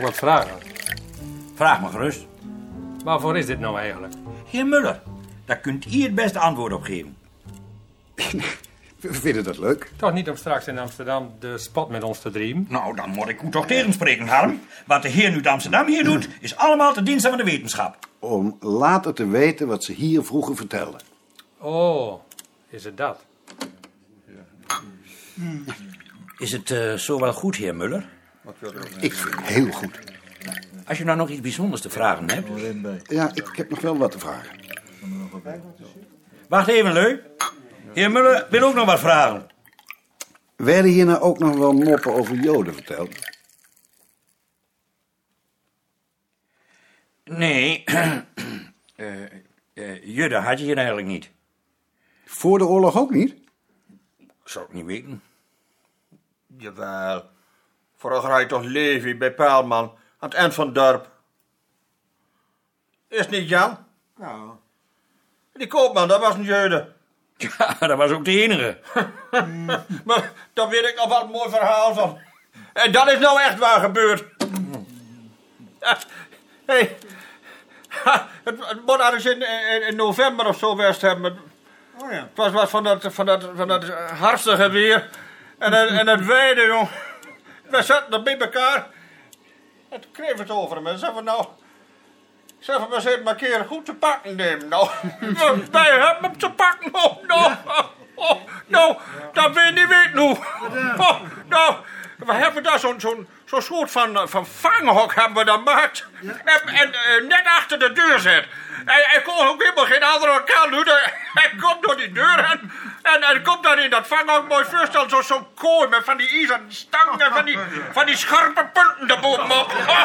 vragen. Vraag me gerust. Waarvoor is dit nou eigenlijk? Heer Muller, daar kunt u het beste antwoord op geven. We vinden dat leuk. Toch niet om straks in Amsterdam de spot met ons te dreamen? Nou, dan moet ik u toch tegenspreken, Harm. Wat de heer nu de Amsterdam hier doet, is allemaal te diensten van de wetenschap. Om later te weten wat ze hier vroeger vertelden. Oh, is het dat? Is het eh, zo wel goed, heer Muller? Ik vind het heel goed. Als je nou nog iets bijzonders te vragen hebt. Ja, ik heb nog wel wat te vragen. Wacht even, Leu. Heer Muller wil ook nog wat vragen. Werden hier nou ook nog wel moppen over Joden verteld? Nee, eh eh, Judde had je hier eigenlijk niet. Voor de oorlog ook niet? Ik zou het niet weten. Jawel. Had je toch Levi bij Paalman aan het eind van het dorp. Is het niet Jan? Ja. Die koopman, dat was een Jeude. Ja, dat was ook de enige. Maar daar weet ik nog wel een mooi verhaal van. En dat is nou echt waar gebeurd. Hey. Het, het moet ergens in, in, in november of zo geweest hebben. Oh ja. Het was wat van dat, van dat, van dat harstige weer. En, het- en het weide, jong. We zaten bij elkaar. En toen kreeg het over hem. En zeiden we nou... Zeg we eens maar een keer goed te pakken nemen. Nou, wij hebben hem te pakken. Oh, nou, oh, nou, dat je niet weten hoe. Oh, nou, we hebben daar zo'n zo'n zo'n soort van, van vanghok hebben we dan gemaakt. En, en eh, net achter de deur zit. Hij, hij kon ook helemaal geen andere kant doen. Hij, komt door die deur en, en komt dan in dat vanghok mooi voorstel. Zo'n zo kooi met van die ijzeren stangen en van die, van die scherpe punten erbovenop. Oh, nou,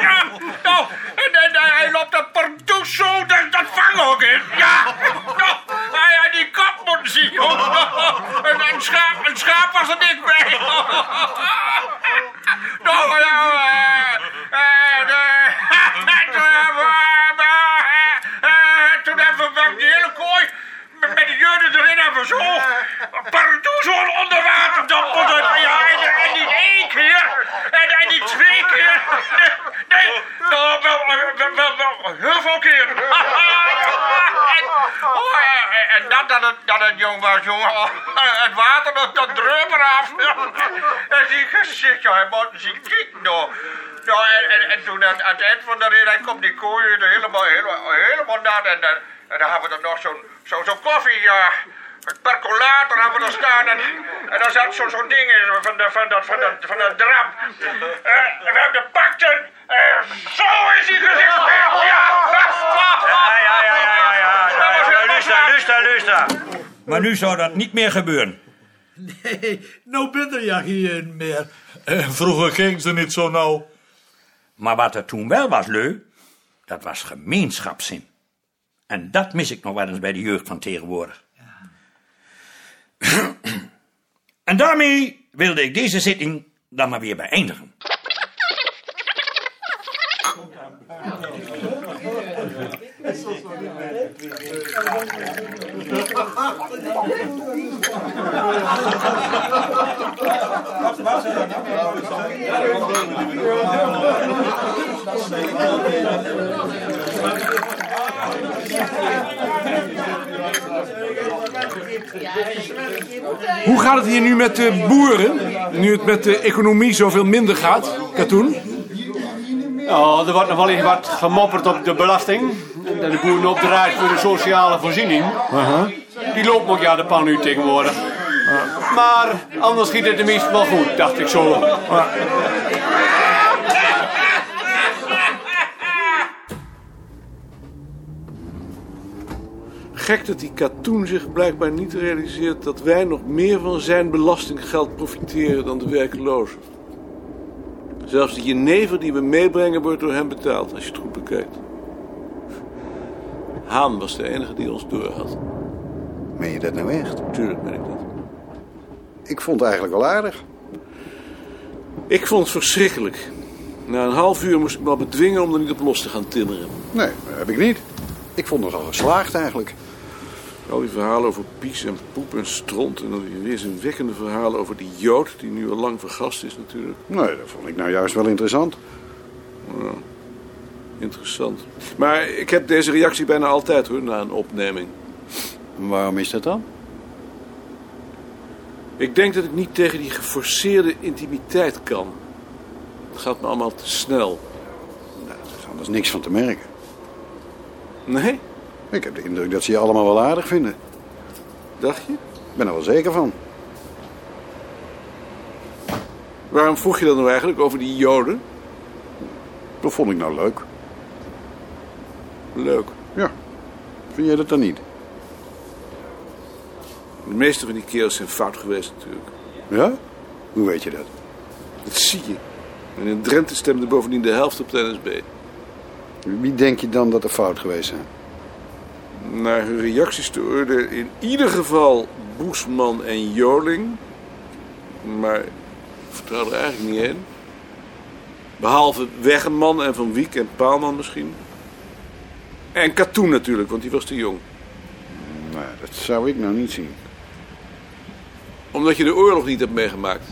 ja, nou, en, en hij loopt dat pardoes zo dat, dat vanghok in. Ja, nou, hij had die kop moeten zien. een schaap, een schaap was er niet bij maar ja, eh, eh, de- eh, toen hebben we die hele kooi met, met de jurden erin hebben we zo pardoes onder water dampen. Ja, en, en niet één keer, en, en niet twee keer. Nee, nee nou, wel, wel, wel, wel, heel veel keer. en, oh, en, en dat, het, het jong was, jongen. Oh, het water, dat, dat dreuf eraf. en die gezicht, ja, hij moet zien kijken, nou. Ja, en, en, en toen aan, aan het eind van de rit, hij komt die kooi er helemaal, helemaal, helemaal nat. En, dan- en dan hebben we er nog zo'n zo, zo'n koffie, ja. Een percolator hebben we er staan. En, en daar zat zo'n zo'n ding in, van, de, van, dat, van, dat, van dat drap. Eh, en we hebben de pakten. en zo is hij gezicht. Ja, Ja, ja, ja, ja, ja. ja, ja. Luister, luister, luister. Maar nu zou dat niet meer gebeuren. Nee, nou bent er ja geen meer. En vroeger ging ze niet zo nauw. Maar wat er toen wel was, Leu, dat was gemeenschapszin. En dat mis ik nog wel eens bij de jeugd van tegenwoordig. en daarmee wilde ik deze zitting dan maar weer beëindigen. Hoe gaat het hier nu met de boeren? Nu het met de economie zoveel minder gaat, Katoen? Ja, er wordt nog wel eens wat gemopperd op de belasting. En dat de boeren opdraait voor de sociale voorziening. Die loopt ook ja de pan nu tegenwoordig. Maar anders schiet het tenminste wel goed, dacht ik zo. Gek dat die Katoen zich blijkbaar niet realiseert dat wij nog meer van zijn belastinggeld profiteren dan de werklozen. Zelfs de jenever die we meebrengen wordt door hem betaald, als je het goed bekijkt. Haan was de enige die ons door had. Meen je dat nou echt? Tuurlijk ben ik dat. Ik vond het eigenlijk wel aardig. Ik vond het verschrikkelijk. Na een half uur moest ik me al bedwingen om er niet op los te gaan timmeren. Nee, dat heb ik niet. Ik vond het al geslaagd eigenlijk. Al die verhalen over pies en poep en stront. En dan die weerzinwekkende verhalen over die jood, die nu al lang vergast is natuurlijk. Nee, dat vond ik nou juist wel interessant. Interessant. Maar ik heb deze reactie bijna altijd hoor, na een opneming. Waarom is dat dan? Ik denk dat ik niet tegen die geforceerde intimiteit kan. Het gaat me allemaal te snel. Nou, er is anders niks van te merken. Nee? Ik heb de indruk dat ze je allemaal wel aardig vinden. Dacht je? Ik ben er wel zeker van. Waarom vroeg je dan nou eigenlijk over die joden? Dat vond ik nou leuk. Leuk. Ja. Vind jij dat dan niet? De meeste van die kerels zijn fout geweest natuurlijk. Ja? Hoe weet je dat? Dat zie je. En in Drenthe stemde bovendien de helft op de NSB. Wie denk je dan dat er fout geweest zijn? Naar hun reacties te oordelen in ieder geval Boesman en Joling. Maar ik vertrouw er eigenlijk niet in. Behalve Weggeman en Van Wiek en Paalman misschien. En Katoen natuurlijk, want die was te jong. Nou, dat zou ik nou niet zien. Omdat je de oorlog niet hebt meegemaakt.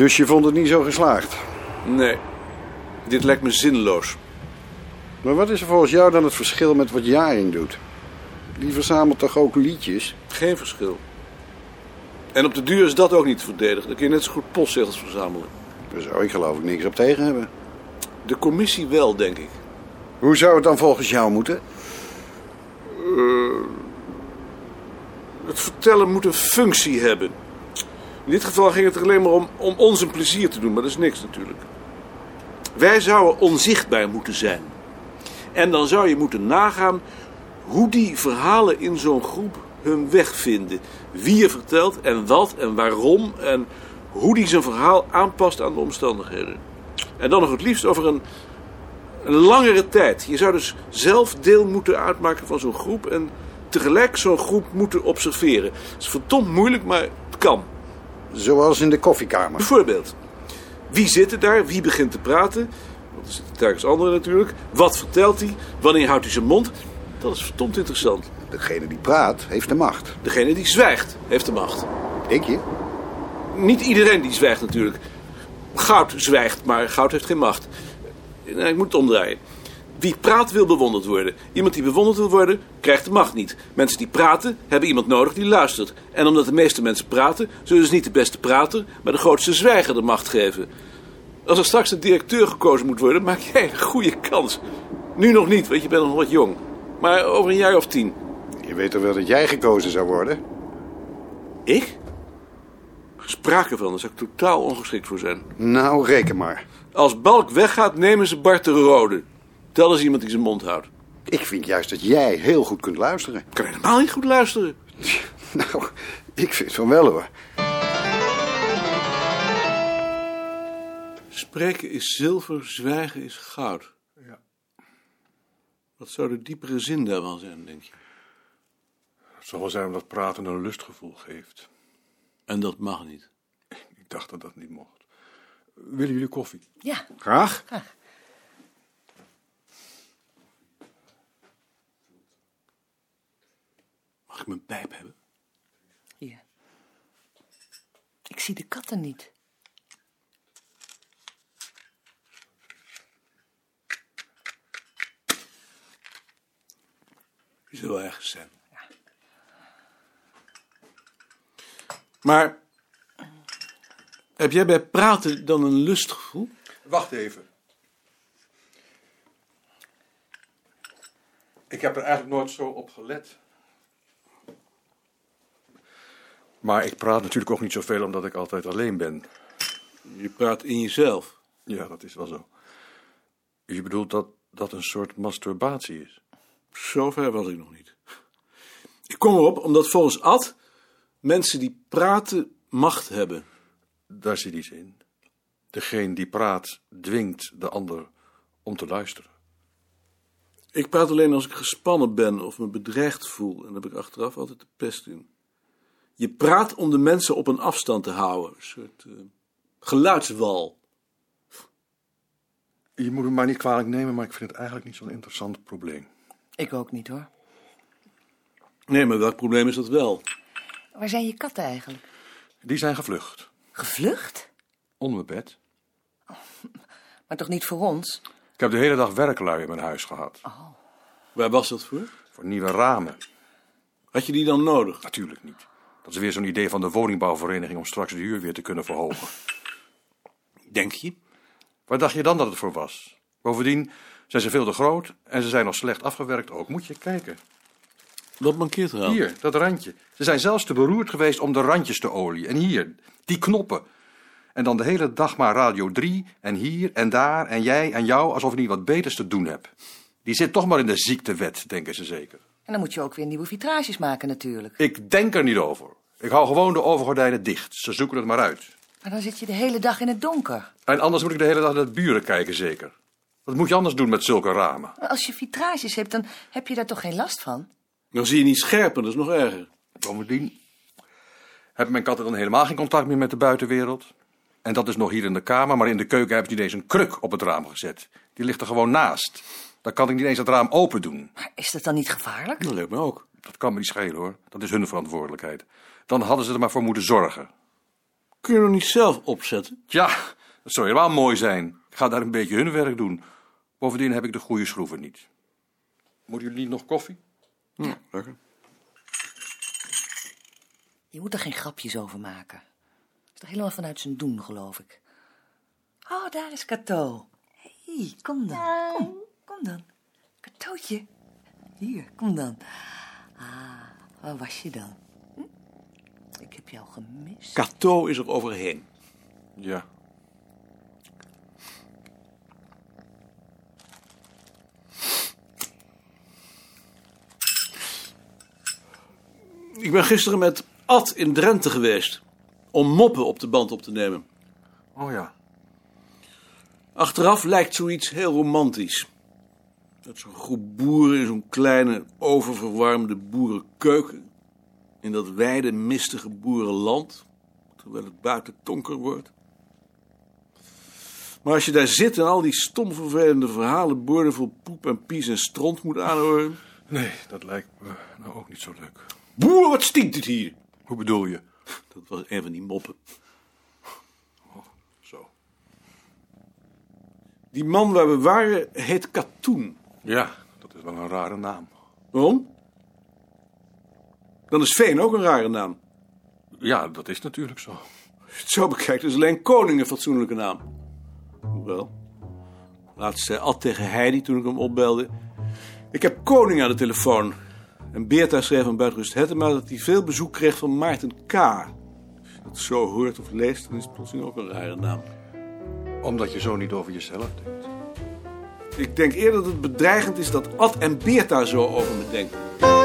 Dus je vond het niet zo geslaagd? Nee, dit lijkt me zinloos. Maar wat is er volgens jou dan het verschil met wat Jaring doet? Die verzamelt toch ook liedjes? Geen verschil. En op de duur is dat ook niet te verdedigen. Dan kun je net zo goed postzegels verzamelen. Daar zou ik geloof ik niks op tegen hebben. De commissie wel, denk ik. Hoe zou het dan volgens jou moeten? Het vertellen moet een functie hebben. In dit geval ging het er alleen maar om, om ons een plezier te doen, maar dat is niks natuurlijk. Wij zouden onzichtbaar moeten zijn. En dan zou je moeten nagaan hoe die verhalen in zo'n groep hun weg vinden. Wie er vertelt en wat en waarom en hoe die zijn verhaal aanpast aan de omstandigheden. En dan nog het liefst over een, langere tijd. Je zou dus zelf deel moeten uitmaken van zo'n groep en tegelijk zo'n groep moeten observeren. Het is verdomd moeilijk, maar het kan. Zoals in de koffiekamer. Bijvoorbeeld, wie zit er daar? Wie begint te praten? Want er zitten telkens anderen natuurlijk. Wat vertelt hij? Wanneer houdt hij zijn mond? Dat is verdomd interessant. Degene die praat, heeft de macht. Degene die zwijgt, heeft de macht. Denk je? Niet iedereen die zwijgt natuurlijk. Goud zwijgt, maar goud heeft geen macht. Nee, ik moet het omdraaien. Wie praat wil bewonderd worden. Iemand die bewonderd wil worden, krijgt de macht niet. Mensen die praten, hebben iemand nodig die luistert. En omdat de meeste mensen praten, zullen ze niet de beste prater, maar de grootste zwijger de macht geven. Als er straks een directeur gekozen moet worden, maak jij een goede kans. Nu nog niet, want je bent nog wat jong. Maar over een jaar of tien. Je weet toch wel dat jij gekozen zou worden? Ik? Sprake van, daar zou ik totaal ongeschikt voor zijn. Nou, reken maar. Als Balk weggaat, nemen ze Bart de Rode. Tel eens iemand die zijn mond houdt. Ik vind juist dat jij heel goed kunt luisteren. Ik kan helemaal niet goed luisteren. Nou, ik vind van wel hoor. Spreken is zilver, zwijgen is goud. Ja. Wat zou de diepere zin daarvan zijn, denk je? Het zal wel zijn omdat praten een lustgevoel geeft. En dat mag niet. Ik dacht dat dat niet mocht. Willen jullie koffie? Ja, Graag? Mag ik mijn pijp hebben? hier. Ik zie de katten niet. Die zullen wel ergens zijn. Maar heb jij bij praten dan een lustgevoel? Wacht even. Ik heb er eigenlijk nooit zo op gelet. Maar ik praat natuurlijk ook niet zoveel omdat ik altijd alleen ben. Je praat in jezelf. Ja, dat is wel zo. Je bedoelt dat dat een soort masturbatie is? Zover was ik nog niet. Ik kom erop omdat volgens Ad mensen die praten macht hebben. Daar zit iets in. Degene die praat dwingt de ander om te luisteren. Ik praat alleen als ik gespannen ben of me bedreigd voel. En daar heb ik achteraf altijd de pest in. Je praat om de mensen op een afstand te houden. Een soort eh, geluidswal. Je moet me maar niet kwalijk nemen, maar ik vind het eigenlijk niet zo'n interessant probleem. Ik ook niet hoor. Nee, maar welk probleem is dat wel? Waar zijn je katten eigenlijk? Die zijn gevlucht. Gevlucht? Onder mijn bed. Maar toch niet voor ons? Ik heb de hele dag werklui in mijn huis gehad. Waar was dat voor? Voor nieuwe ramen. Had je die dan nodig? Natuurlijk niet. Dat is weer zo'n idee van de woningbouwvereniging om straks de huur weer te kunnen verhogen. Denk je? Waar dacht je dan dat het voor was? Bovendien zijn ze veel te groot en ze zijn nog slecht afgewerkt ook. Moet je kijken. Wat mankeert er aan? Hier, dat randje. Ze zijn zelfs te beroerd geweest om de randjes te olieën. En hier, die knoppen. En dan de hele dag maar Radio 3 en hier en daar en jij en jou alsof ik niet wat beters te doen heb. Die zit toch maar in de ziektewet, denken ze zeker. En dan moet je ook weer nieuwe vitrages maken natuurlijk. Ik denk er niet over. Ik hou gewoon de overgordijnen dicht. Ze zoeken het maar uit. Maar dan zit je de hele dag in het donker. En anders moet ik de hele dag naar de buren kijken, zeker. Wat moet je anders doen met zulke ramen? Maar als je vitrages hebt, dan heb je daar toch geen last van? Dan zie je niet scherper, dat is nog erger. Bovendien hebben mijn katten dan helemaal geen contact meer met de buitenwereld. En dat is nog hier in de kamer, maar in de keuken hebben ze niet eens een kruk op het raam gezet. Die ligt er gewoon naast. Dan kan ik niet eens het raam open doen. Maar is dat dan niet gevaarlijk? Dat lijkt me ook. Dat kan me niet schelen hoor. Dat is hun verantwoordelijkheid. Dan hadden ze er maar voor moeten zorgen. Kun je nog niet zelf opzetten? Tja, dat zou helemaal mooi zijn. Ik ga daar een beetje hun werk doen. Bovendien heb ik de goede schroeven niet. Moeten jullie niet nog koffie? Ja, lekker. Je moet er geen grapjes over maken. Dat is toch helemaal vanuit zijn doen, geloof ik. Oh, daar is Cato. Hé, hey, kom dan. Kom dan. Catootje. Hier, kom dan. Ah, waar was je dan? Hm? Ik heb jou gemist. Cato is er overheen. Ja. Ik ben gisteren met Ad in Drenthe geweest. Om moppen op de band op te nemen. Oh ja. Achteraf lijkt zoiets heel romantisch. Dat zo'n groep boeren in zo'n kleine, oververwarmde boerenkeuken. In dat wijde, mistige boerenland. Terwijl het buiten donker wordt. Maar als je daar zit en al die stom vervelende verhalen, boordevol poep en pies en stront moet aanhoren. Nee, dat lijkt me nou ook niet zo leuk. Boer, wat stinkt het hier? Hoe bedoel je? Dat was een van die moppen. Zo. Die man waar we waren heet Katoen. Ja, dat is wel een rare naam. Waarom? Dan is Veen ook een rare naam. Ja, dat is natuurlijk zo. Als je het zo bekijkt, is alleen Koning een fatsoenlijke naam. Hoewel. Laatst zei Ad tegen Heidi toen ik hem opbelde. Ik heb Koning aan de telefoon. En Beerta schreef aan Buitenrust Hettema dat hij veel bezoek kreeg van Maarten K. Als je dat zo hoort of leest, dan is het plotseling ook een rare naam. Omdat je zo niet over jezelf denkt. Ik denk eerder dat het bedreigend is dat Ad en Beerta zo over me denken.